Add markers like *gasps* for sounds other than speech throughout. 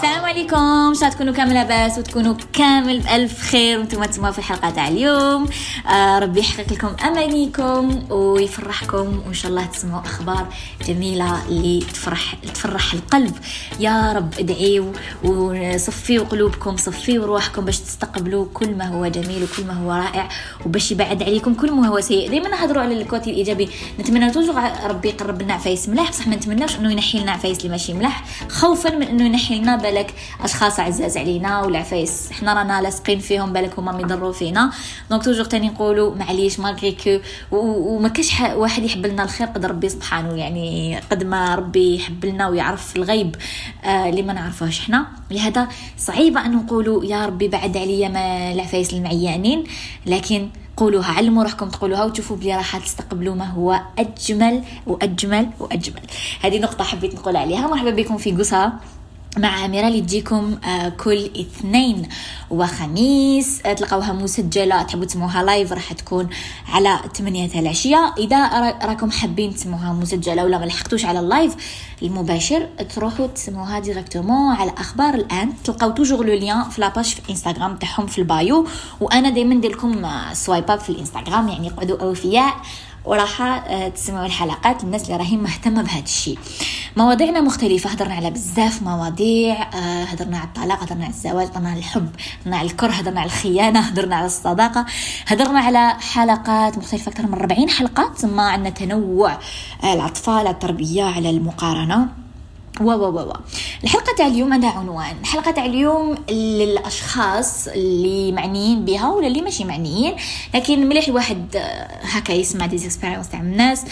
السلام عليكم. إن شاء تكونوا كامل لاباس وتكونوا كامل بألف خير وأنتم تسمعوا في الحلقة تاع اليوم. آه ربي يحقق لكم أمانيكم ويفرحكم وإن شاء الله تسمعوا أخبار جميلة اللي تفرح تفرح القلب. يا رب ادعيوا وصفيوا قلوبكم صفيوا روحكم باش تستقبلوا كل ما هو جميل وكل ما هو رائع وباش يبعد عليكم كل ما هو سيء. دائما نهضروا على الكوتي الإيجابي. نتمنى توجو ربي يقرب لنا عفايس ملاح. بصح ما نتمناش إنه ينحي لنا عفايس اللي ماشي ملاح. خوفا من إنه ينحي لنا بالك أشخاص عزاز علينا والعفايس حنا رانا لاصقين فيهم بالك هما ميضروا فينا. donc toujours تاني نقولوا معليش malgré que وما كاش واحد يحب لنا الخير قد ربي سبحانه. يعني قد ما ربي يحب لنا ويعرف الغيب آه اللي ما نعرفوش حنا لهذا صعيبه أن نقولوا يا ربي بعد عليا ما العفايس المعيانين لكن قولوها علموا روحكم تقولوها وتشوفوا بلي راح تستقبلوا ما هو أجمل وأجمل وأجمل. هذه نقطة حبيت نقول عليها. مرحبا بكم في قصة. مع أميرة اللي تجيكم آه، كل اثنين وخميس. آه، تلقاوها مسجلة تحبوا تسمعوها live راح تكون على 8 العشية. إذا راكم حابين تسمعوها مسجلة ولا ما لحقتوش على ال live المباشر تروحوا تسمعوها directement على أخبار الآن. تلقاو toujours le lien في la page في انستغرام تاعهم في ال bio. وأنا دايما ندير لكم swipe up في الإنستغرام يعني قعدوا أوفياء. وراح آه، تسمعوا الحلقات الناس اللي راهي مهتمه بهذا الشيء. مواضيعنا مختلفة هضرنا على بزاف مواضيع آه، هضرنا على الطلاق هضرنا على الزواج هضرنا على الحب هضرنا على الكره هضرنا على الخيانة هضرنا على الصداقة. هضرنا على حلقات مختلفة أكثر من 40 حلقة ثم عندنا تنوع آه، الأطفال على التربية على المقارنة. و و و الحلقة تاع اليوم عندها عنوان. الحلقة تاع اليوم للأشخاص اللي معنيين بها ولا اللي ماشي معنيين. لكن مليح الواحد آه، هكا يسمع دي تاع الناس.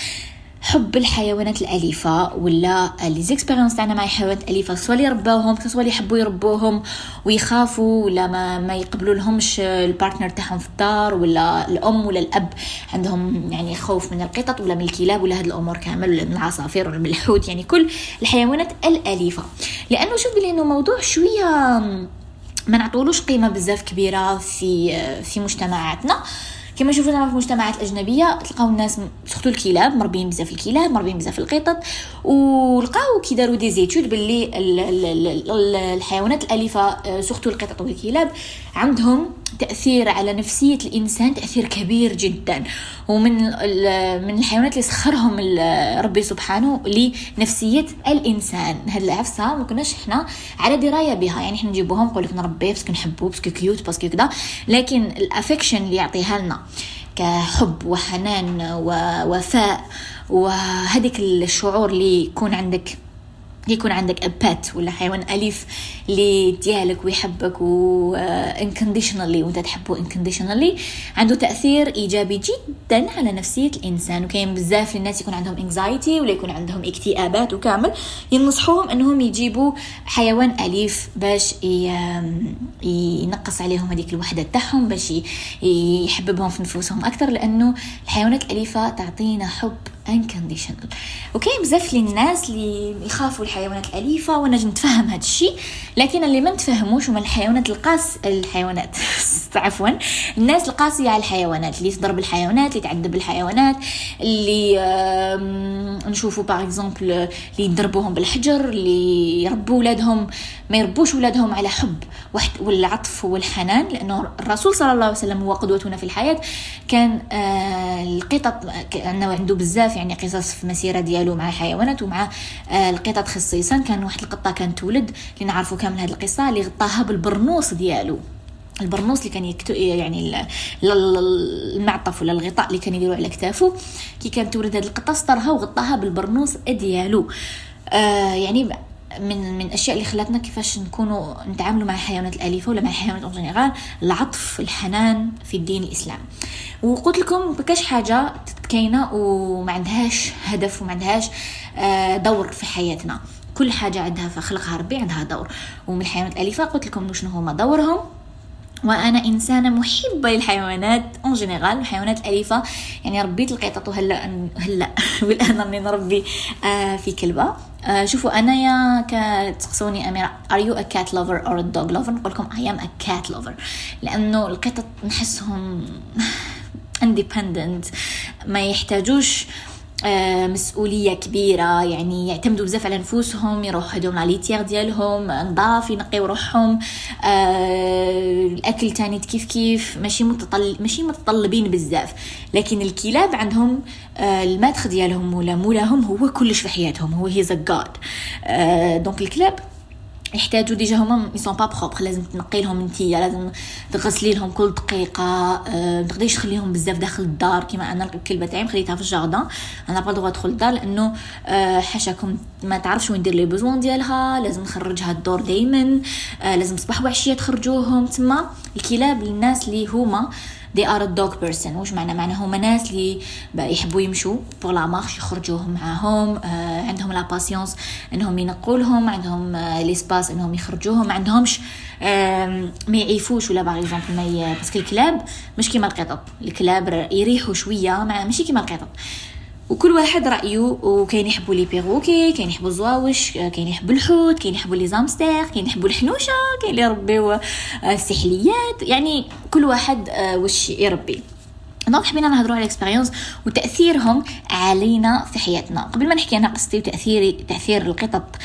حب الحيوانات الأليفة ولا لي زيكسبيريونس تاعنا مع الحيوانات الأليفة؟ سواء اللي رباوهم سواء اللي يحبوا يربوهم ويخافوا ولا ما, ما يقبلوا لهمش ال partner تاعهم في الدار ولا الأم ولا الأب عندهم يعني خوف من القطط ولا من الكلاب ولا هاد الأمور كامل ولا من العصافير ولا من الحوت يعني كل الحيوانات الأليفة. لأنه شوف بلي إنه موضوع شوية ما نعطولوش قيمة بزاف كبيرة في في مجتمعاتنا. كما شوفنا في المجتمعات الأجنبية تلقاو الناس surtout الكلاب مربيين بزاف الكلاب مربيين بزاف القطط ولقاو كي داروا des études باللي الحيوانات الأليفة surtout القطط والكلاب عندهم تأثير على نفسية الإنسان تأثير كبير جدا. ومن من الحيوانات اللي سخرهم ربي سبحانه لنفسية الإنسان. هاد العفسة ما كناش إحنا على دراية بها. يعني إحنا نجيبوهم نقول لك نربيه parce que نحبوه parce que cute parce que كذا لكن ال affection اللي يعطيها لنا. كحب وحنان ووفاء. وهذيك الشعور اللي يكون عندك يكون عندك pet ولا حيوان أليف اللي ديالك ويحبك و unconditionally وأنت تحبه unconditionally عنده تأثير إيجابي جدا على نفسية الإنسان وكاين بزاف الناس يكون عندهم anxiety ولا يكون عندهم اكتئابات وكامل. ينصحوهم أنهم يجيبوا حيوان أليف باش ينقص عليهم هذيك الوحدة تاعهم باش يحببهم في نفوسهم أكثر لأنه الحيوانات الأليفة تعطينا حب unconditional. وكاين بزاف لي الناس اللي يخافوا الحيوانات الأليفة وأنا نتفهم هذا الشيء لكن اللي ما نتفهموش هما الحيوانات القاس الحيوانات. *laughs* عفوا. الناس القاسية على الحيوانات اللي تضرب الحيوانات اللي تعذب الحيوانات اللي نشوفوا باغ اكزومبل اللي يضربوهم بالحجر اللي يربوا ولادهم. ما يربوش ولادهم على حب والعطف والحنان لأنه الرسول صلى الله عليه وسلم هو قدوتنا في الحياة كان آه القطط انه عنده بزاف يعني قصص في المسيره ديالو مع الحيوانات ومع آه القطط خصيصا. كان واحد القطة كانت تولد اللي نعرفوا كامل هذه القصة اللي غطاها بالبرنوس ديالو. البرنوس اللي كان يكتو يعني المعطف ولا الغطاء اللي كان يديروا على كتافه كي كانت تولد هذه القطة سطرها وغطاها بالبرنوس ديالو. آه يعني من من الاشياء اللي خلاتنا كيفاش نكونوا نتعاملوا مع الحيوانات الأليفة ولا مع الحيوانات en العطف الحنان في الدين الاسلامي وقلت لكم بكاش حاجة كاينة وما عندهاش هدف وما عندهاش آه، دور في حياتنا. كل حاجة عندها في خلقها ربي عندها دور. ومن الحيوانات الأليفة قلت لكم شنو هما دورهم؟ وأنا إنسانة محبة للحيوانات en général الحيوانات الاليفه يعني ربيت القطط وهلا هلأ والان راني نربي في كلبة. آه شوفوا أنا يا كتسقسوني أميرة. are you a cat lover or dog lover نقول لكم I am a cat lover لأنه القطط نحسهم independent ما يحتاجوش مسؤولية كبيرة يعني يعتمدوا بزاف على نفوسهم يروحوا هدوم litière ديالهم نظاف ينقيو روحهم. آه، الأكل تاني كيف كيف ماشي متطل ماشي متطلبين بزاف. لكن الكلاب عندهم آه، ديالهم ولا مولاهم هو كلش في حياتهم هو his God donc الكلاب يحتاجوا déjà هما ils sont pas propres لازم تنقي لهم انتيا لازم تغسلي لهم كل دقيقة أه ما تقدريش تخليهم بزاف داخل الدار. كيما أنا الكلبة تاعي خليتها في ال jardin. أنا pas droit ادخل الدار لأنه أه حاشاكم ما تعرفش وين دير les besoins ديالها. لازم نخرجها الدور دائما أه لازم صباح وعشيه تخرجوهم. تما الكلاب للناس اللي هما they are a dog person. واش معنى؟ معنى هما ناس اللي يحبوا يمشوا pour la marche يخرجوهم معاهم آه عندهم la patience إنهم ينقوا لهم عندهم آه l'espace إنهم يخرجوهم. ما عندهمش آه ما يعيفوش ولا par exemple mais parce que الكلاب مش كيما القطط. الكلاب يريحوا شوية ماشي كيما القطط. وكل واحد رأيه وكاين يحبوا les perroquets كاين يحبوا الزواوش كاين يحبوا الحوت كاين يحبوا les hamsters كاين يحبوا الحنوشة كاين اللي يربيو السحليات. يعني كل واحد واش يربي. donc حبينا نهضروا على ال expérience وتاثيرهم علينا في حياتنا. قبل ما نحكي أنا قصتي وتاثيري تأثير القطط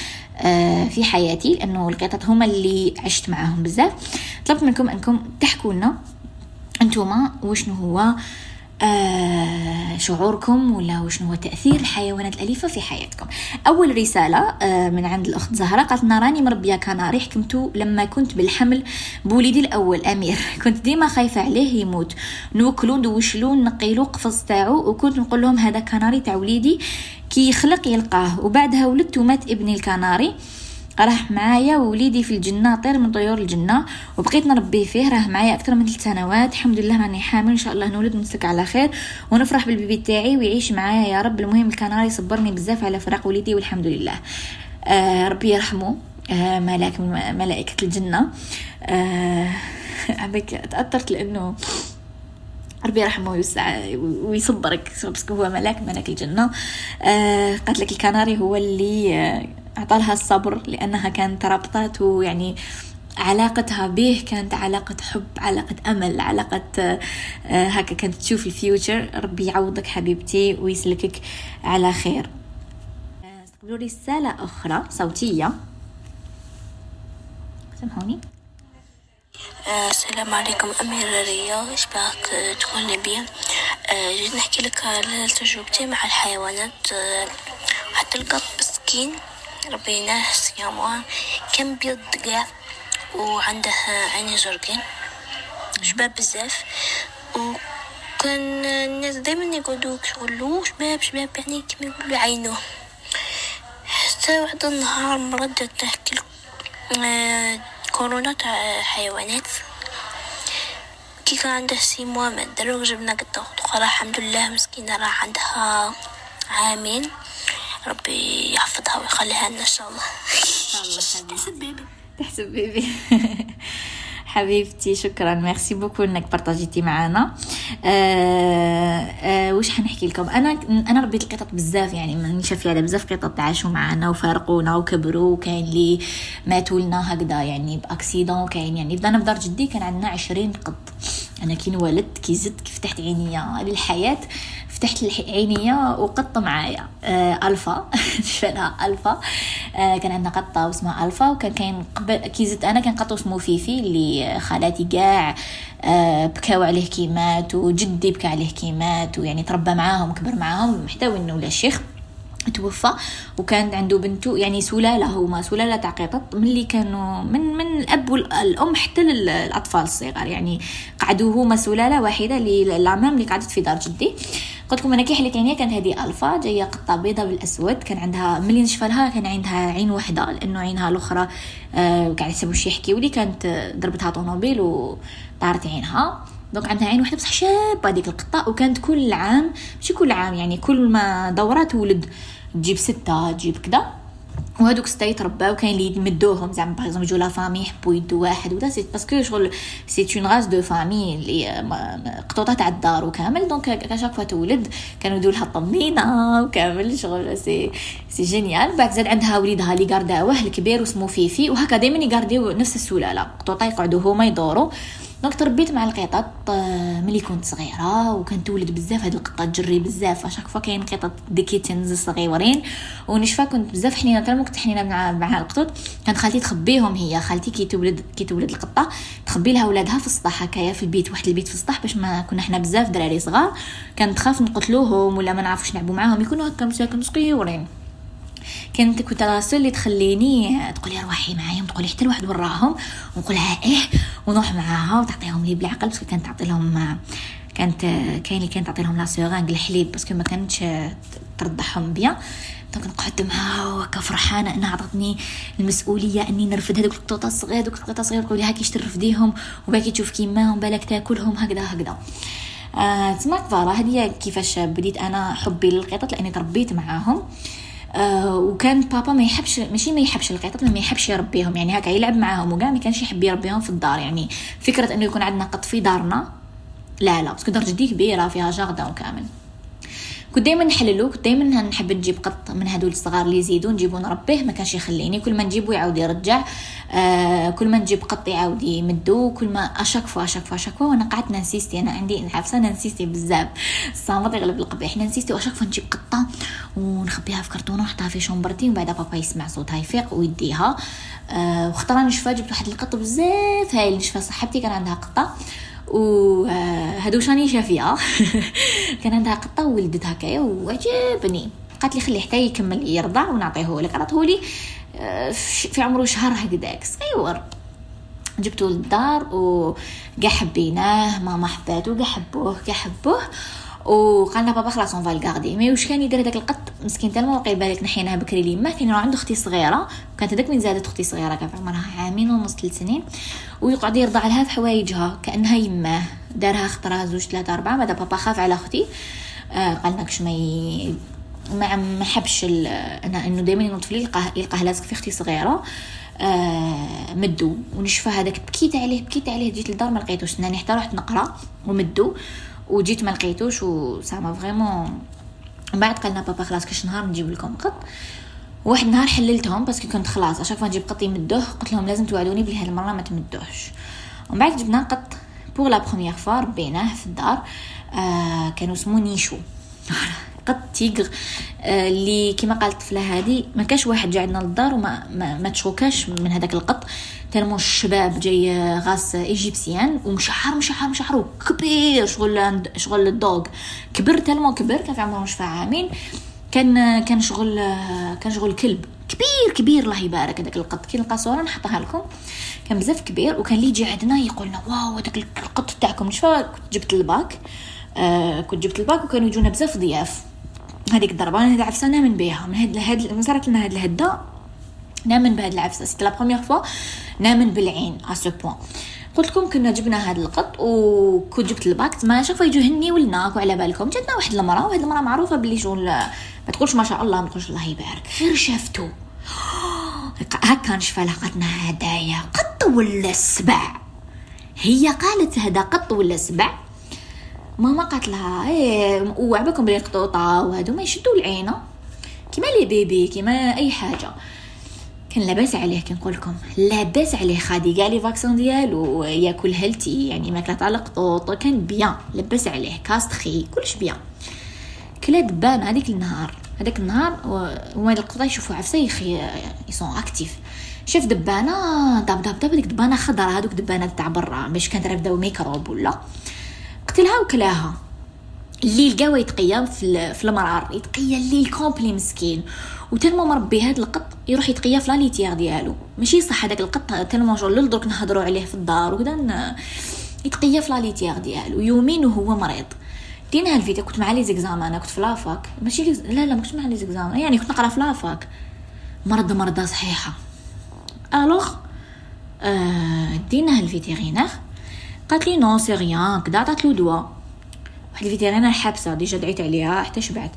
في حياتي لأنه القطط هما اللي عشت معاهم بزاف. طلبت منكم أنكم تحكوا لنا أنتوما وشنو هو آه شعوركم ولا وشنو هو تأثير الحيوانات الأليفة في حياتكم؟ أول رسالة آه من عند الأخت زهرة قالت راني مربية كناري حكمته لما كنت بالحمل بوليدي الأول أمير. *laughs* كنت ديما خايفة عليه يموت. نوكلو ندوشلو نقيلو قفص تاعو وكنت نقول لهم هذا كناري تاع وليدي كي يخلق يلقاه. وبعدها ولدت ومات ابني الكناري. راح معايا ووليدي في الجنة طير من طيور الجنة وبقيت نربي فيه راه معايا أكثر من ثلاث سنوات. الحمد لله راني حامل إن شاء الله نولد ونسك على خير ونفرح بالبيبي تاعي ويعيش معايا يا رب. المهم الكناري صبرني بزاف على فراق وليدي والحمد لله. آه ربي يرحمه. آه ملاك من ملائكة الجنة. آه *laughs* عبك تأثرت لأنه ربي يرحمه ويوسع ويصبرك باسكو هو ملاك ملك الجنة. آه قالت لك الكناري هو اللي آه أعطالها الصبر لأنها كانت رابطات ويعني علاقتها به كانت علاقة حب علاقة أمل علاقة هكا كانت تشوف الفيوتشر. ربي يعوضك حبيبتي ويسلكك على خير. استقبلوا رسالة أخرى صوتية. سامحوني؟ السلام عليكم أميرة ريا شبعك تكون نبيا جيت نحكي لك على تجربتي مع الحيوانات. حتى القط مسكين. ربيناه صيامها كان بيض قاع وعنده عيني زرقين شباب بزاف. وكان الناس دايما يقعدوا يقولوا شباب شباب يعني كما يقولوا عينه حتى واحد النهار مرضت تحكي كورونا تاع حيوانات. كي كان عنده سي موا ما دارو جبنا قطة أخرى الحمد لله مسكينة راه عندها عامين. ربي يحفظها ويخليها لنا إن شاء الله. تحسب بيبي. تحسب بيبي. *laughs* حبيبتي شكرا. merci beaucoup إنك بارطاجيتي معنا آه آه واش حنحكي لكم؟ أنا أنا ربيت القطط بزاف يعني ماني شافيه على بزاف قطط عاشوا معنا وفارقونا وكبروا وكاين اللي ماتوا لنا هكذا يعني ب accident وكاين. يعني بدانا في دار جدي كان عندنا عشرين قط. أنا كي انولدت كي زدت كي فتحت عينيا للحياة فتحت عينيا وقطة معايا آه ألفا. *laughs* شفنا ألفا. آه كان عندنا قطة اسمها ألفا وكان كاين قبل كي زدت أنا كان قطو اسمه فيفي اللي خالاتي كاع آه بكاو عليه كيمات وجدي بكى عليه كيمات ويعني تربى معاهم كبر معاهم حتى وين ولا الشيخ توفى. وكان عنده بنته يعني سلالة هما سلالة تاع قطط ملي كانوا من من الأب والأم حتى الأطفال الصغار. يعني قعدوا هما سلالة واحدة اللي العمام اللي قعدت في دار جدي. قلت لكم أنا كي حليت عينيا كانت هذه ألفا جاية قطة بيضة بالأسود كان عندها ملي نشفى لها كان عندها عين واحدة لأنه عينها الأخرى آه قاعد شي يحكيوا لي كانت ضربتها طوموبيل وطارت عينها. donc عندها عين واحدة بصح شابة هذيك القطة وكانت كل عام ماشي كل عام يعني كل ما دوره تولد تجيب ستة تجيب كذا وهذوك ستا يترباو كاين اللي يمدوهم زعما par exemple يجوا la famille يحبوا يدو واحد ودا c'est parce que شغل c'est une race de famille اللي قطوطة تاع الدار وكامل donc à chaque fois تولد كانوا يدوا لها الطمينه وكامل شغل c'est c'est génial بعد زاد عندها وليدها اللي قارداوه الكبير واسمو فيفي وهكا دائما يقارديو نفس السلالة. قطوطة يقعدوا هما يدوروا donc تربيت مع القطط آه، ملي كنت صغيرة وكانت تولد بزاف هاد القطة تجري بزاف à chaque fois كاين قطط des kittens صغيورين ونشفى كنت بزاف حنينة تما كنت حنينة مع مع القطط. كانت خالتي تخبيهم هي خالتي كي تولد كي تولد القطة تخبي لها ولادها في السطح هكايا في البيت واحد البيت في السطح باش ما كنا حنا بزاف دراري صغار. كانت تخاف نقتلوهم ولا ما نعرفوش نلعبوا معاهم يكونوا هكا مساكن صغيورين. كانت كنت la seule اللي تخليني تقولي روحي معايا تقولي حتى الواحد وراهم ونقولها إيه ونروح معاها وتعطيهم لي بالعقل parce que كانت تعطي لهم كانت كاين اللي كانت تعطي لهم la seringue الحليب parce que ما كانتش ترضعهم bien donc نقعد معاها وهكا فرحانة إنها عطتني المسؤولية إني نرفد هذوك القطوطه الصغير هذوك القطوطه الصغير تقولي هاكيش ترفديهم وباكي تشوف كيما بالك تاكلهم هكذا هكذا. آه تسمع voilà هذه كيفاش بديت أنا حبي للقطط لأني تربيت معاهم. آه آه وكان بابا ما يحبش ماشي ما يحبش القطط ما يحبش يربيهم يعني هكا يلعب معاهم وكاع ما كانش يحب يربيهم في الدار. يعني فكرة إنه يكون عندنا قط في دارنا لا لا parce que دار جدي كبيرة فيها jardin وكامل كنت دائما نحللو كنت دائما نحب نجيب قط من هذول الصغار اللي يزيدوا نجيبو نربيه ما كانش يخليني. كل ما نجيبو يعاود يرجع. آه كل ما نجيب قط يعاود يمدو. كل ما à chaque fois à chaque fois à chaque fois وأنا قعدت ننسيستي أنا عندي عارفه أنا نسيستي بزاف الصامت يغلب القبيح. ننسيستي و à chaque fois نجيب قطة ونخبيها في كرتونه ونحطها في chambre تي ومن بعد بابا يسمع صوتها يفيق ويديها. آه وخطره نشفى جبت واحد القط بزاف هاي نشفى صاحبتي كان عندها قطة. وهادو شاني شافيها *laughs* كان عندها قطة وولدت هكايا وعجبني. قالت لي خلي حتى يكمل يرضع ونعطيه لك. عطيه لي آه، في عمره شهر هكذاك صغيور جبتو للدار وكاع حبيناه ماما حباتو كاع حبوه كاع حبوه. وقالنا بابا خلاص on va le garder mais واش كان يدير هذاك القط؟ مسكين تالمو وقيل بالك نحيناه بكري ليما كان عنده أختي صغيرة كانت هذاك من زادت أختي صغيرة كان عمرها عامين ونص ثلاث سنين. ويقعد يرضع لها في حوايجها كأنها يماه دارها خطرة زوج ثلاثة أربعة. بعد بابا خاف على أختي. آه قال كش ما ي... ما ما حبش أنا إنه دائما ينوض في يلقاه يلقاه لازق في أختي صغيرة. آه مدو. ونشفى هذاك بكيت عليه بكيت عليه. جيت للدار ما لقيتوش. ناني حتى رحت نقرأ ومدو. وجيت ما لقيتوش و ça m'a vraiment من بعد قالنا بابا خلاص كاش نهار نجيب لكم قط. واحد النهار حللتهم parce que كنت خلاص à chaque نجيب قط يمدوه قلت لهم لازم توعدوني بلي هاد المره ما تمدوهش. ومن بعد جبنا قط pour la première fois ربيناه في الدار آه كانوا اسمو نيشو. *laughs* قط tigré. آه اللي كما قالت الطفلة هذه ما كاش واحد جا عندنا للدار وما ما, ما تشوكاش من هذاك القط. tellement شباب جاي race égyptienne ومشعر مشعر مشعر وكبير شغل شغل ال dogue. كبر tellement كبر كان في عمره مش عامين. كان كان شغل كان شغل كلب. كبير كبير الله يبارك هذاك القط. كي نلقى صورة نحطها لكم. كان بزاف كبير وكان اللي يجي عندنا يقول لنا واو هذاك القط تاعكم شفا؟ كنت جبت الباك. آه كنت جبت الباك وكانوا يجونا بزاف ضياف. هذيك الضربة أنا عفسه نامن بها من هاد هاد صارت لنا هاد الهدة نامن بهاد العفسة. c'était la première fois نامن بالعين à ce point قلت لكم كنا جبنا هاد القط وكنت جبت الباك ما شوف يجو هني ولناك وعلى بالكم. جاتنا واحد المرأة وهاد المرأة معروفة باللي شغل ما تقولش ما شاء الله ما تقولش الله يبارك. غير شافتو *gasps* هكا نشفى لقتنا هدايا. قط ولا سبع؟ هي قالت هذا قط ولا سبع؟ ماما قالت لها. إيه وعبكم بلي قطوطه وهادو ما يشدوا العينه كيما les bébés كيما أي حاجة. كان لاباس عليه كنقول لكم. لاباس عليه خادي. كاع les vaccins ديالو ياكل healthy يعني ماكلة تاع القطوط. كان bien. لاباس عليه castré كلش بيان. كلا دبان هذيك النهار. هذاك النهار وما القطه يشوفوا عفسة يخي ils sont actifs شاف دبانة داب داب داب ديك دبانة خضرا هذوك دبانات تاع برا باش كانت رافدة ميكروب ولا. قتلها وكلاها. الليل قاوة يتقيا في, في المرار يتقيا الليل complet مسكين. و tellement مربي هاد القط يروح يتقيا في la litière ديالو. ماشي صح هذاك القط tellement شغل درك نهضروا عليه في الدار وكذا يتقيا في la litière ديالو. يومين وهو مريض. دينا ال véto كنت مع les examens أنا كنت في la fac. ماشي لا لا ما كنتش مع les examens. يعني كنت نقرا في la fac. مرض مرضى صحيحة. alors. آه دينا ال vétérinaire قالت لي non c'est rien كدا عطات له دواء. واحد ال vétérinaire حابسة déjà دعيت عليها حتى شبعت.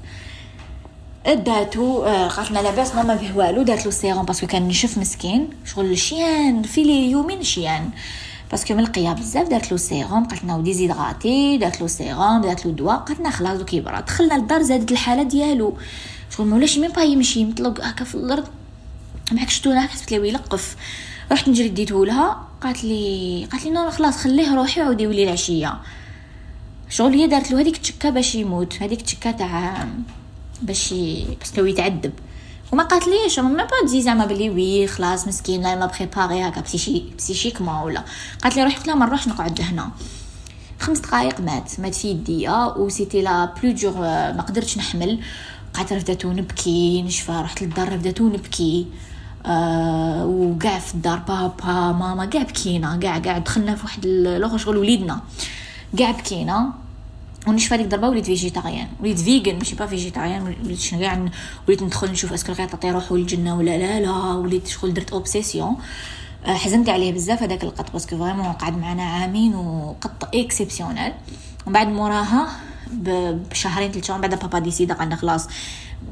داتو آه، قالت لنا لاباس ما فيه والو دارت له sérum parce que كان نشف مسكين شغل الشيان في لي يومين شيان. parce que ملقيه بزاف دارت له سيروم قالت لنا déshydraté دارت له سيروم دارت له دواء قالت لنا خلاص دوك يبرد. دخلنا للدار زادت الحالة ديالو. شغل ما ولاش même pas يمشي مطلق هكا في الأرض. معك شتونا حسبت لي يلقف رحت نجري ديته لها. قالت لي قالت لي non خلاص خليه روحي عاودي يولي العشية. شغل هي دارت له هذيك التشكه باش يموت هذيك التشكه تاع باش parce que يتعذب. وما قالت ليش m'a pas dit زعما بلي oui خلاص مسكين لا لا préparé هكا psychi psychiquement ولا. قالت لي روح قلت لها ما نروحش نقعد هنا. خمس دقائق مات مات في يديا و c'était la plus dure ما قدرتش نحمل. قعدت رفدتو نبكي نشفى رحت للدار رفدتو نبكي. آه وقاع في الدار بابا ماما قاع بكينا قاع قاع دخلنا في واحد الأخر شغل وليدنا. قاع بكينا ونشفى ديك الضربة وليت végétarienne وليت vegan ماشي pas végétarienne وليت شنو كاع وليت ندخل نشوف est-ce que القطط يروحوا للجنة ولا لا لا وليت شغل درت obsession آه، حزنت عليه بزاف هذاك القط parce que vraiment قعد معنا عامين وقط exceptionnel ومن بعد موراها بشهرين ثلاث شهور بعد بابا décida قالنا خلاص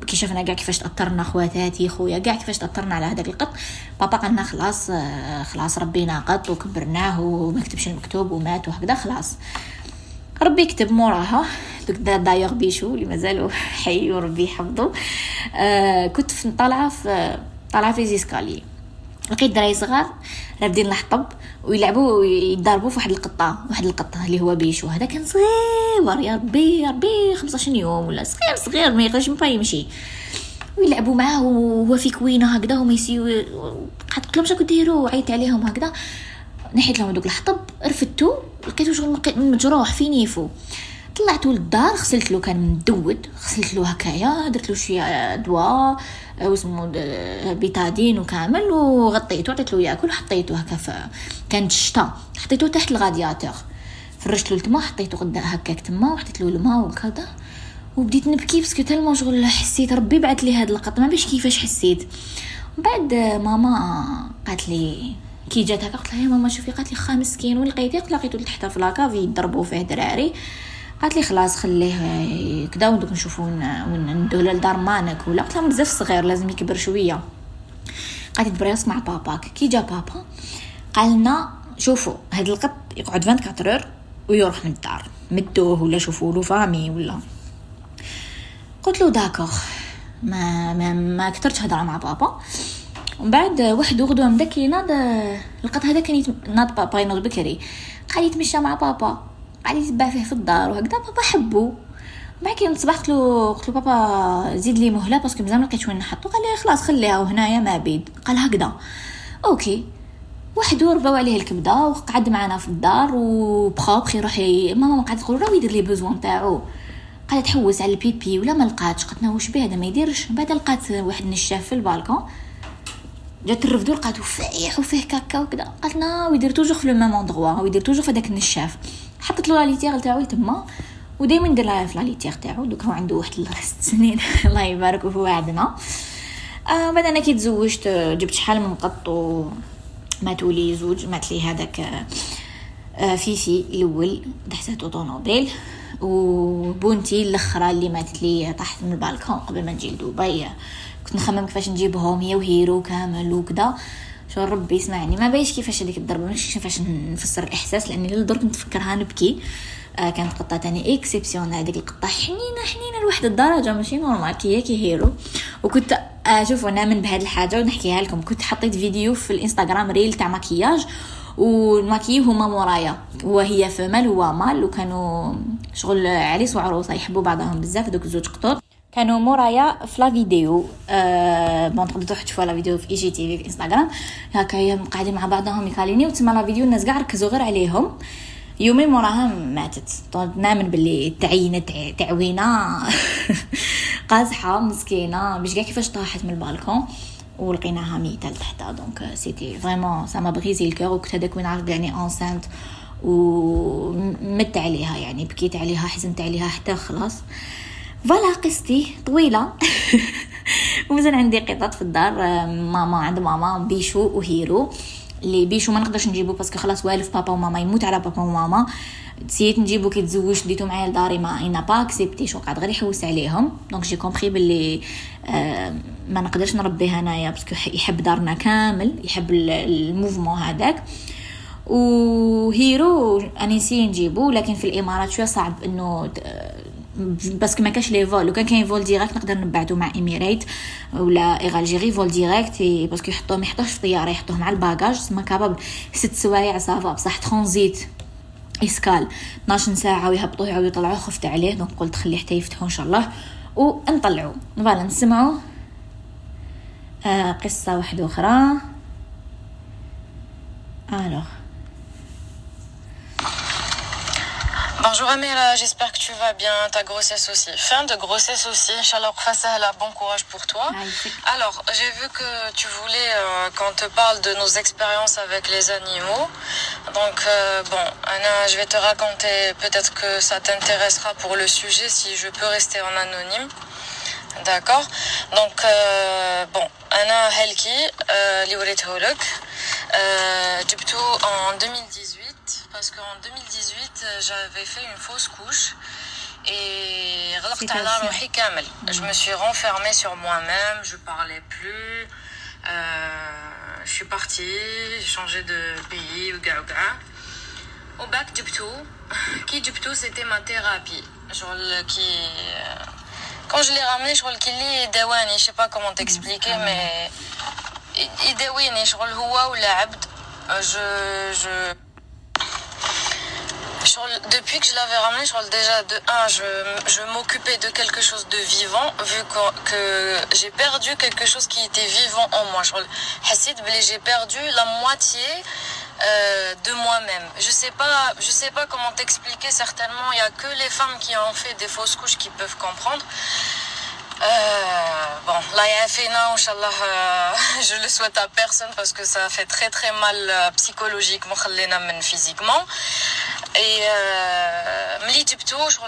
كي شفنا كاع كيفاش تأثرنا خواتاتي خويا كاع كيفاش تأثرنا على هذاك القط. بابا قالنا خلاص آه، خلاص ربينا قط وكبرناه وما كتبش المكتوب ومات وهكذا خلاص. ربي يكتب موراها. دوك دايوغ بيشو اللي مازالو *laughs* حي وربي يحفظو. آه كنت في طالعه في طالعه في les escaliers. لقيت دراري صغار رابدين الحطب ويلعبوا ويضربوا في واحد القطة واحد القطة اللي هو بيشو. هذا كان صغير. يا ربي يا ربي 15 يوم ولا صغير صغير ما يقدرش ما يمشي. ويلعبوا معاه وهو في كوينة هكذا هما يسيو قلت لهم شنو ديروا عيطت عليهم هكذا. نحيت لهم دوك الحطب رفدتو لقيتو شغل مجروح في نيفو. طلعتو للدار غسلت له كان مدود غسلت له هكايا درت له شوية دواء واسمو بيتادين وكامل وغطيته عطيت له ياكل وحطيته هكا كانت الشتا حطيته تحت الغادياتور. فرشت له التما حطيته قدا هكاك تما وحطيت له الماء وكذا وبديت نبكي parce que tellement شغل حسيت ربي بعث لي هاد القط ما باش كيفاش حسيت. بعد ماما قالت لي كي جات هكا قلت لها يا ماما شوفي قالت لي خا مسكين وين لقيتيه قلت لقيتو تحت في la cave يضربوا فيه دراري. قالت لي خلاص خليه كدا ودوك نشوفو ندوه لدار مانك ولا. قلت لها بزاف صغير لازم يكبر شوية. قالت تبريص مع باباك. كي جا بابا قال لنا شوفوا هاد القط يقعد 24 heures ويروح من الدار مدوه ولا شوفوا له famille ولا. قلت له d'accord ما ما ما كثرتش هضره مع بابا. ومن بعد واحد غدوة من داك يناض القط هذا كان ناض بابا ينوض بكري. قاعد يتمشى مع بابا. قاعد يتبع فيه في الدار وهكذا. بابا حبو بعد كي نصبح قلت له قلت له بابا زيد لي مهلة parce que مزال ما لقيتش وين نحطو. قال لي خلاص خليها وهنايا ما بيد. قال هكذا. OK. واحد رباو عليه الكبدة وقعد معنا في الدار و propre يروح ماما قاعد تقول راه يدير لي besoin تاعو. قاعدة تحوس على ال pipi ولا ما لقاتش قلت واش به هذا ما يديرش. بعد لقات واحد النشاف في البالكون جات الرفدو لقاتو فايح وفيه caca وكذا قالت لنا ويدير toujours في le même endroit ويدير toujours في داك النشاف. حطت له la litière تاعو تما ودائما ندير لها في la litière تاعو. دوك هو عنده واحد ست *laughs* سنين. الله يبارك وهو عندنا آه بعد أنا كي تزوجت جبت شحال من قط ماتوا لي زوج مات لي هذاك آه فيفي الأول دحساتو طونوبيل وبونتي الأخرى اللي ماتت لي طاحت من البالكون قبل ما نجي لدبي. كنت نخمم كيفاش نجيبهم هي وهيرو كامل وكذا شو ربي يسمعني. ما بايش كيفاش هذيك الضربة ماشي كيفاش نفسر الإحساس لأني للدرك نتفكرها نبكي. آه كانت قطة تاني exception هذيك القطة حنينة حنينة لواحد الدرجة ماشي normal كي كي هيرو. وكنت أشوف نامن بهاد الحاجة ونحكيها لكم. كنت حطيت فيديو في الإنستغرام reel تاع مكياج والماكي هما مورايا. وهي femelle هو mâle وكانوا شغل عريس وعروسة يحبوا بعضهم بزاف دوك زوج قطور. كانوا مورايا في la vidéo أه bon تقدروا تشوفوا la vidéo في IGTV في إنستغرام. هكا قاعدين مع بعضهم يكاليني وتسمى la vidéo الناس كاع ركزوا غير عليهم. يومين موراها ماتت. نامن باللي تعينت تعوينة. *laughs* قازحة مسكينة. مش كاع كيفاش طاحت من البالكون؟ ولقيناها ميتة لتحت. donc c'était vraiment ça m'a brisé le cœur وكنت هذاك وين عرفت يعني انسانت ومت عليها يعني. بكيت عليها حزنت عليها حتى خلاص. voilà قصتي طويلة. *laughs* ومازال عندي قطط في الدار. ماما عند ماما بيشو وهيرو. اللي بيشو ما نقدرش نجيبو parce que خلاص والف بابا وماما يموت على بابا وماما. تسيت نجيبو كي تزوج ديتو معايا لداري mais il n'a pas accepté شو قاعد غير يحوس عليهم. donc j'ai compris باللي آه ما نقدرش نربيه انايا parce que يحب دارنا كامل يحب ال mouvement هذاك. وهيرو انيسي نجيبو لكن في الإمارات شوية صعب إنه parce que ما كاش les vols لو كان كاين vol direct نقدر نبعثو مع Emirates ولا Air Algérie vol direct parce que يحطوه ما في طياره يحطوه مع ال bagages تسمى كاباب ست سوايع صافا بصح transit escale 12 ساعه ويهبطوه يعاودوا يطلعوه خفت عليه donc قلت خليه حتى يفتحوا ان شاء الله ونطلعوا voilà نسمعوا آه قصه واحدة أخرى alors Bonjour Amira, j'espère que tu vas bien, ta grossesse aussi. Fin de grossesse aussi, Inch'Allah, bon courage pour toi. Alors, j'ai vu que tu voulais euh, qu'on te parle de nos expériences avec les animaux. Donc, euh, bon, Anna, je vais te raconter, peut-être que ça t'intéressera pour le sujet, si je peux rester en anonyme. D'accord Donc, euh, bon, Anna Helki, euh, euh, en 2018 parce qu'en 2018, euh, j'avais fait une fausse couche. Et mm. je me suis renfermée sur moi-même, je parlais plus. Euh, je suis partie, j'ai changé de pays, ouga ouga. Au bac Dupto, *laughs* qui Dupto c'était ma thérapie. Genre le, qui, euh, quand je l'ai ramené, je le Kili Dawani, je ne sais pas comment mm. t'expliquer, ah mais. Idawini, je le Houa ou l'Abd. Euh, je. je depuis que je l'avais ramené, je déjà de un, je, je m'occupais de quelque chose de vivant, vu que, j'ai perdu quelque chose qui était vivant en moi. J'ai perdu la moitié euh, de moi-même. Je sais sais pas comment t'expliquer. Certainement, il y a que les femmes qui ont fait des fausses couches qui peuvent comprendre. Euh, bon, là, il y a fait euh, *laughs* je le souhaite à personne parce que ça fait très très mal psychologiquement, physiquement. Et euh,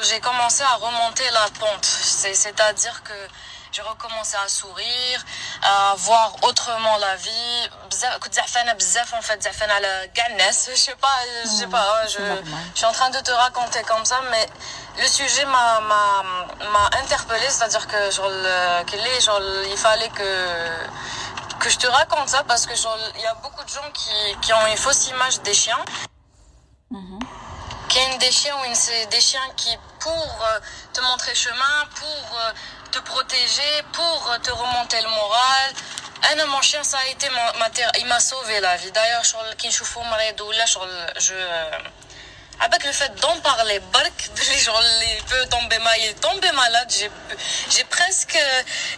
j'ai commencé à remonter la pente. C'est-à-dire que j'ai recommencé à sourire, à voir autrement la vie. en fait, je sais pas, je sais pas, je, je suis en train de te raconter comme ça, mais le sujet m'a m'a interpellé, c'est-à-dire que genre, genre, il fallait que que je te raconte ça parce que il y a beaucoup de gens qui, qui ont une fausse image des chiens. Mm a des chiens ou c'est des chiens qui pour euh, te montrer chemin, pour euh, te protéger, pour te remonter le moral. Un mon chien ça a été ma, il m'a sauvé la vie. D'ailleurs, je je avec le fait d'en parler, il *laughs* peut tomber malade, il est tombé malade. J'ai presque,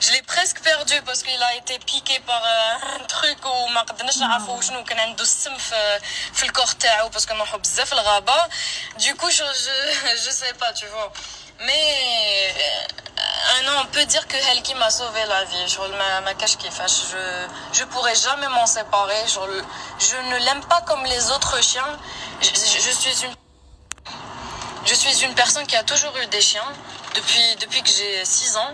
je l'ai presque perdu parce qu'il a été piqué par un truc où ما قدرناش نعرفوا شنو كان عنده السم في في الكور تاعو parce que نروحوا بزاف الغابة. Du coup, je, je, je sais pas, tu vois. Mais euh, non, on peut dire que Helki m'a sauvé la vie. Je ma, ma cache qui fâche. Je je pourrais jamais m'en séparer. Je, je ne l'aime pas comme les autres chiens. Je, je, je suis une je suis une personne qui a toujours eu des chiens depuis, depuis que j'ai 6 ans.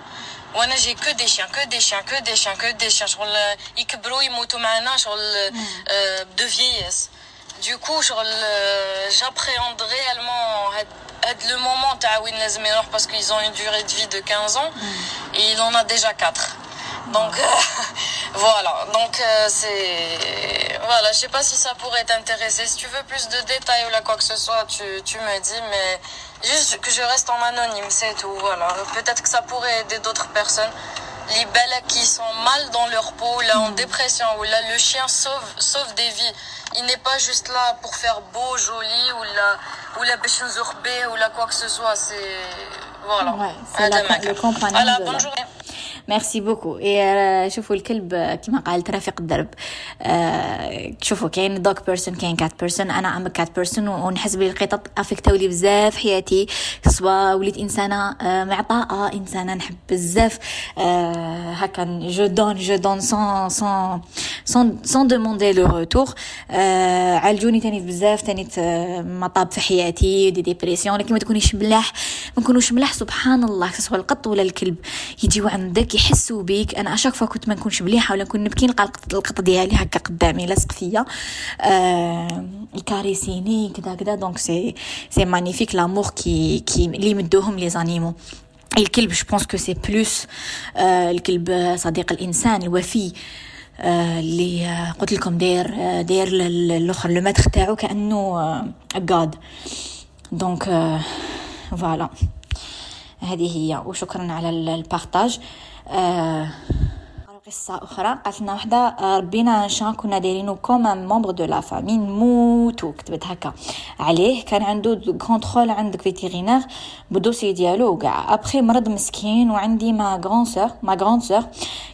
وانا j'ai que des chiens que des chiens que des chiens que des chiens شغل يكبروا يموتوا معنا شغل de vieillesse du coup j'appréhende réellement le moment تاع وين لازم parce qu'ils ont une durée de vie de 15 ans et il en a déjà 4 donc *laughs* voilà donc euh, c'est voilà je sais pas si ça pourrait t'intéresser. Si tu veux plus de détails ou là quoi que ce soit tu, tu me dis mais juste que je reste en anonyme c'est tout voilà. Peut-être que ça pourrait aider d'autres personnes. Les belles qui sont mal dans leur peau là en mm. dépression ou là le chien sauve sauve des vies. Il n'est pas juste là pour faire beau joli ou là ou la ou là quoi que ce soit c'est voilà. Ouais, c'est le compagnon voilà, bonne journée ميرسي بوكو إيه شوفوا الكلب كما قالت رفيق الدرب. آه شوفوا كاين دوغ بيرسون كاين كات بيرسون أنا أم كات بيرسون ونحس بلي القطط افكتاو لي بزاف حياتي. سوا وليت إنسانة آه معطاءة إنسانة نحب بزاف. آه هكا je donne je donne sans sans sans sans demander le retour آه عالجوني تاني بزاف. تاني مطاب في حياتي des dépressions لكن ما تكونيش ملاح ما نكونوش ملاح سبحان الله. سواء القط ولا الكلب يجيو عندك كيحسوا بيك. أنا à chaque fois كنت ما نكونش مليحة ولا نكون نبكي نلقى القط ديالي هكا قدامي لاصق فيا. آه يكاريسيني كذا كذا. donc c'est c'est magnifique l'amour que que اللي يمدوهم les animaux الكلب je pense que c'est plus الكلب صديق الانسان الوفي اللي قلت لكم داير داير الآخر le maître تاعو كأنه غاد donc voilà هذه هي. وشكرا على ال partage. آه قصة أخرى. قالت لنا وحدة ربينا chien كنا دايرينو comme membre de la famille نموتو كتبت هكا عليه. كان عنده contrôle عندك vétérinaire ب dossier ديالو وكاع. ابخي مرض مسكين وعندي ma grande sœur ma grande sœur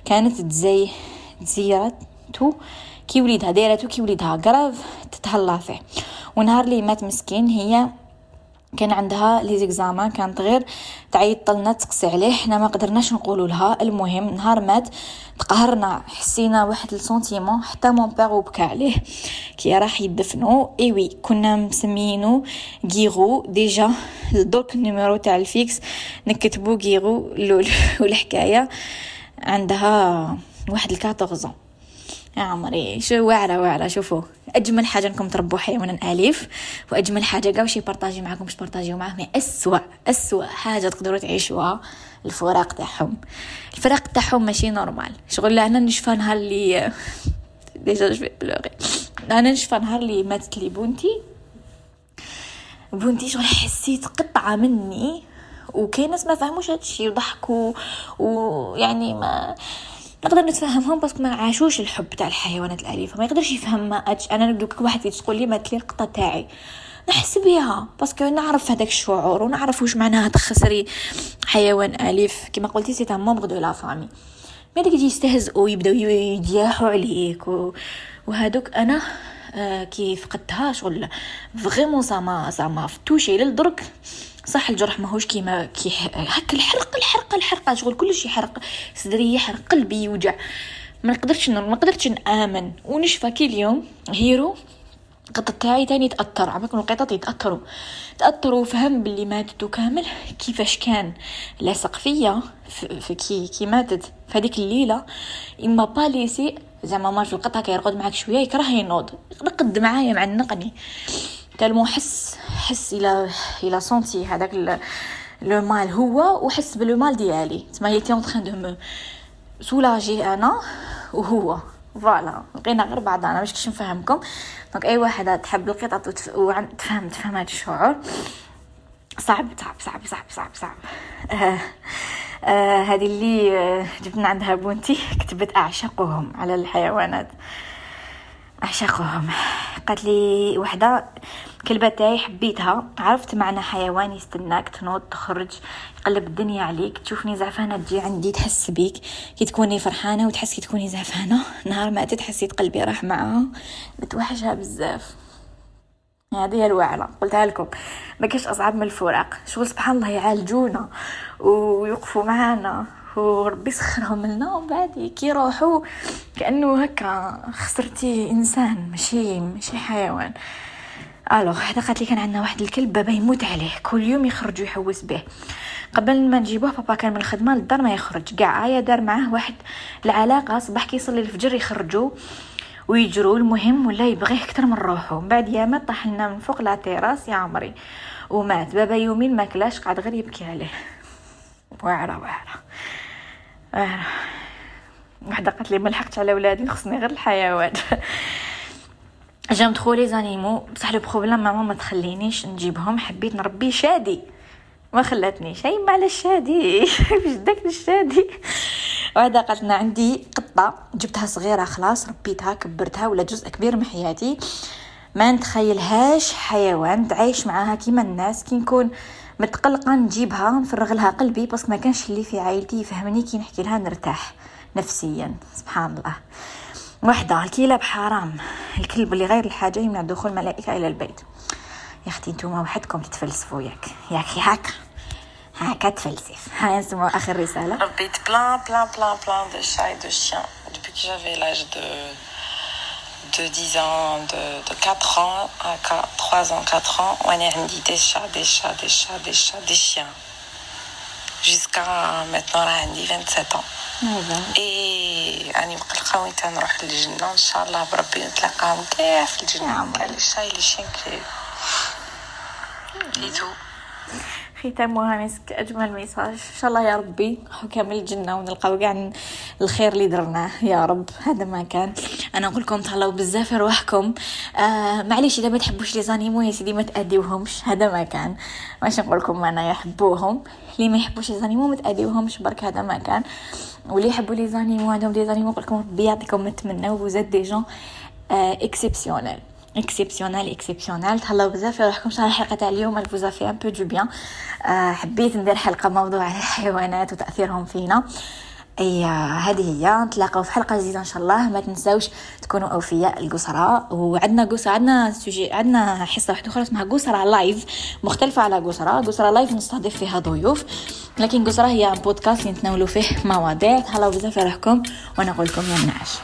كانت تزي تزيرتو كي وليدها دايرتو كي وليدها grave تتهلا فيه. ونهار لي مات مسكين هي كان عندها les examens كانت غير تعيط لنا تقسي عليه. حنا ما قدرناش نقولوا لها. المهم نهار مات تقهرنا حسينا واحد ال sentiment حتى mon père بكى عليه. كي راح يدفنو إي وي كنا مسمينو غيرو déjà دوك ال numéro تاع ال fixe نكتبو غيرو والحكايه عندها واحد ال quatorze ans يا عمري شو واعرة واعرة شوفوا أجمل حاجة إنكم تربوا حيوان أليف وأجمل حاجة كاع واش يبارطاجي معاكم باش تبارطاجيو معاه mais أسوأ أسوأ حاجة تقدروا تعيشوها الفراق تاعهم. الفراق تاعهم ماشي normal. شغل أنا نشفى نهار اللي *laughs* déjà j'ai pleuré. أنا نشفى نهار اللي ماتت لي بونتي بونتي شغل حسيت قطعة مني وكاين ناس ما فهموش هادشي وضحكوا ويعني ما نقدر نتفهمهم parce que ما عاشوش الحب تاع الحيوانات الأليفة ما يقدرش يفهم ما أج... أنا دوك واحد تقول لي مات لي القطة تاعي. نحس بها parce que نعرف هذاك الشعور ونعرف واش معناها تخسري حيوان أليف. كما قلتي c'est un membre de la famille mais يجي يستهزئوا يبداو يدياحوا عليك و... وهادوك أنا آه كي فقدتها شغل. vraiment زعما زعما touchée للدرك. صح الجرح ماهوش كيما كي هكا الحرق الحرقه الحرقه شغل كلشي يحرق صدري يحرق قلبي يوجع. ما نقدرش ما قدرتش نآمن. ونشفى كي اليوم هيرو القطة تاعي تاني تأثر. عمكم القطط يتأثروا. تأثروا وفهم باللي ماتت كامل. كيفاش كان؟ لاصق فيا في كي كي ماتت. في هذيك الليلة إما با ليسي زعما مال في القطة كيرقد معاك شوية يكره ينوض. يرقد معايا معنقني تالمو حس حس إلى إلى سونتي هذاك لو مال هو وحس بلو مال ديالي. تما هي تي اون دو مو سولاجي أنا وهو. فوالا لقينا غير بعضنا باش كش نفهمكم؟ دونك أي واحدة تحب القطط وتف... وتفهم تفهم هذا الشعور. صعب صعب صعب صعب صعب صعب. آه آه اللي آه جبنا عندها بونتي كتبت أعشقهم على الحيوانات. اعشقهم قالت لي وحدة كلبه تاعي حبيتها. عرفت معنى حيوان يستناك تنوض تخرج يقلب الدنيا عليك. تشوفني زعفانة تجي عندي تحس بيك. كي تكوني فرحانة وتحس كي تكوني زعفانة. نهار ما تحسي قلبي راح معاها. بتوحشها بزاف. هذه هي الوعلة قلتها لكم. ما كاش أصعب من الفراق. شغل سبحان الله يعالجونا ويوقفوا معانا. وربي سخرهم لنا ومن بعد كي يروحوا كأنه هكا خسرتي إنسان ماشي ماشي حيوان. ألوغ هذا قالت لي كان عندنا واحد الكلب بابا يموت عليه كل يوم يخرج ويحوس به. قبل ما نجيبوه بابا كان من الخدمة للدار ما يخرج. كاع يا دار معاه واحد العلاقة صباح كيصلي الفجر يخرجوا ويجروا المهم ولا يبغيه أكثر من روحه. من بعد يامات طاح لنا من فوق la terrasse يا عمري. ومات بابا يومين ما كلاش قعد غير يبكي عليه. واعرة واعرة. وحده قالت لي ما لحقتش على ولادي خصني غير الحيوان. *laughs* j'aime trop les animaux. بصح le problème ماما ما تخلينيش نجيبهم حبيت نربي شادي. ما خلاتنيش هاي على الشادي باش *laughs* داك الشادي. وهذا قالت لنا عندي قطة جبتها صغيرة خلاص ربيتها كبرتها ولا جزء كبير من حياتي. ما نتخيلهاش حيوان تعيش معاها كيما الناس كي نكون متقلقة نجيبها نفرغ لها قلبي بس ما كانش اللي في عائلتي يفهمني كي نحكي لها نرتاح نفسيا. سبحان الله. وحدة الكلاب حرام. الكلب اللي غير الحاجة يمنع دخول الملائكة إلى البيت. يا أختي نتوما وحدكم تتفلسفوا ياك. ياك هكا هكا تفلسف. هاي نسمو آخر رسالة. ربيت بلان بلان بلان بلان دو شا دو شيان depuis que j'avais l'âge de de 10 ans, de, de 4 ans à 4, 3 ans, 4 ans, وأنا عندي des chats, des chats, des chats, des chats, des chiens. جيسكا ميتنو راه عندي 27 هذا اي راني مقلقه وين تنروح للجنه ان شاء الله بربي نتلاقاهم كاع في يا الجنه عمري. كاع لي شاي لي شين كلي et tout ختامها مسك أجمل message. إن شاء الله يا ربي. كامل الجنة ونلقاو كاع الخير اللي درناه. يا رب. هذا ما كان. أنا نقول لكم تهلاو بزاف رواحكم آه معليش إذا ما تحبوش les animaux يا سيدي ما تأديوهمش. هذا ما كان. ماشي نقول لكم أنا يحبوهم. اللي ما يحبوش les animaux ما تأديوهمش. برك هذا ما كان. واللي يحبوا les animaux عندهم des animaux نقول لكم ربي يعطيكم نتمنى وزاد des gens exceptionnels exceptionnels exceptionnels تهلاو بزاف في روحكم. شحال الحلقة تاع اليوم؟ Fait un peu du bien. آه، حبيت ندير حلقة موضوع على الحيوانات وتأثيرهم فينا. اي هذه هي. نتلاقاو في حلقة جديدة إن شاء الله. ما تنساوش تكونوا أوفياء القسرة وعندنا قسرة عندنا sujet عندنا حصة واحدة أخرى اسمها قسرة live مختلفة على قسرة قسرة live نستضيف فيها ضيوف. لكن قسرة هي بودكاست نتناولوا فيه مواضيع. تهلاو بزاف في روحكم. وأنا نقول لكم يا منعش.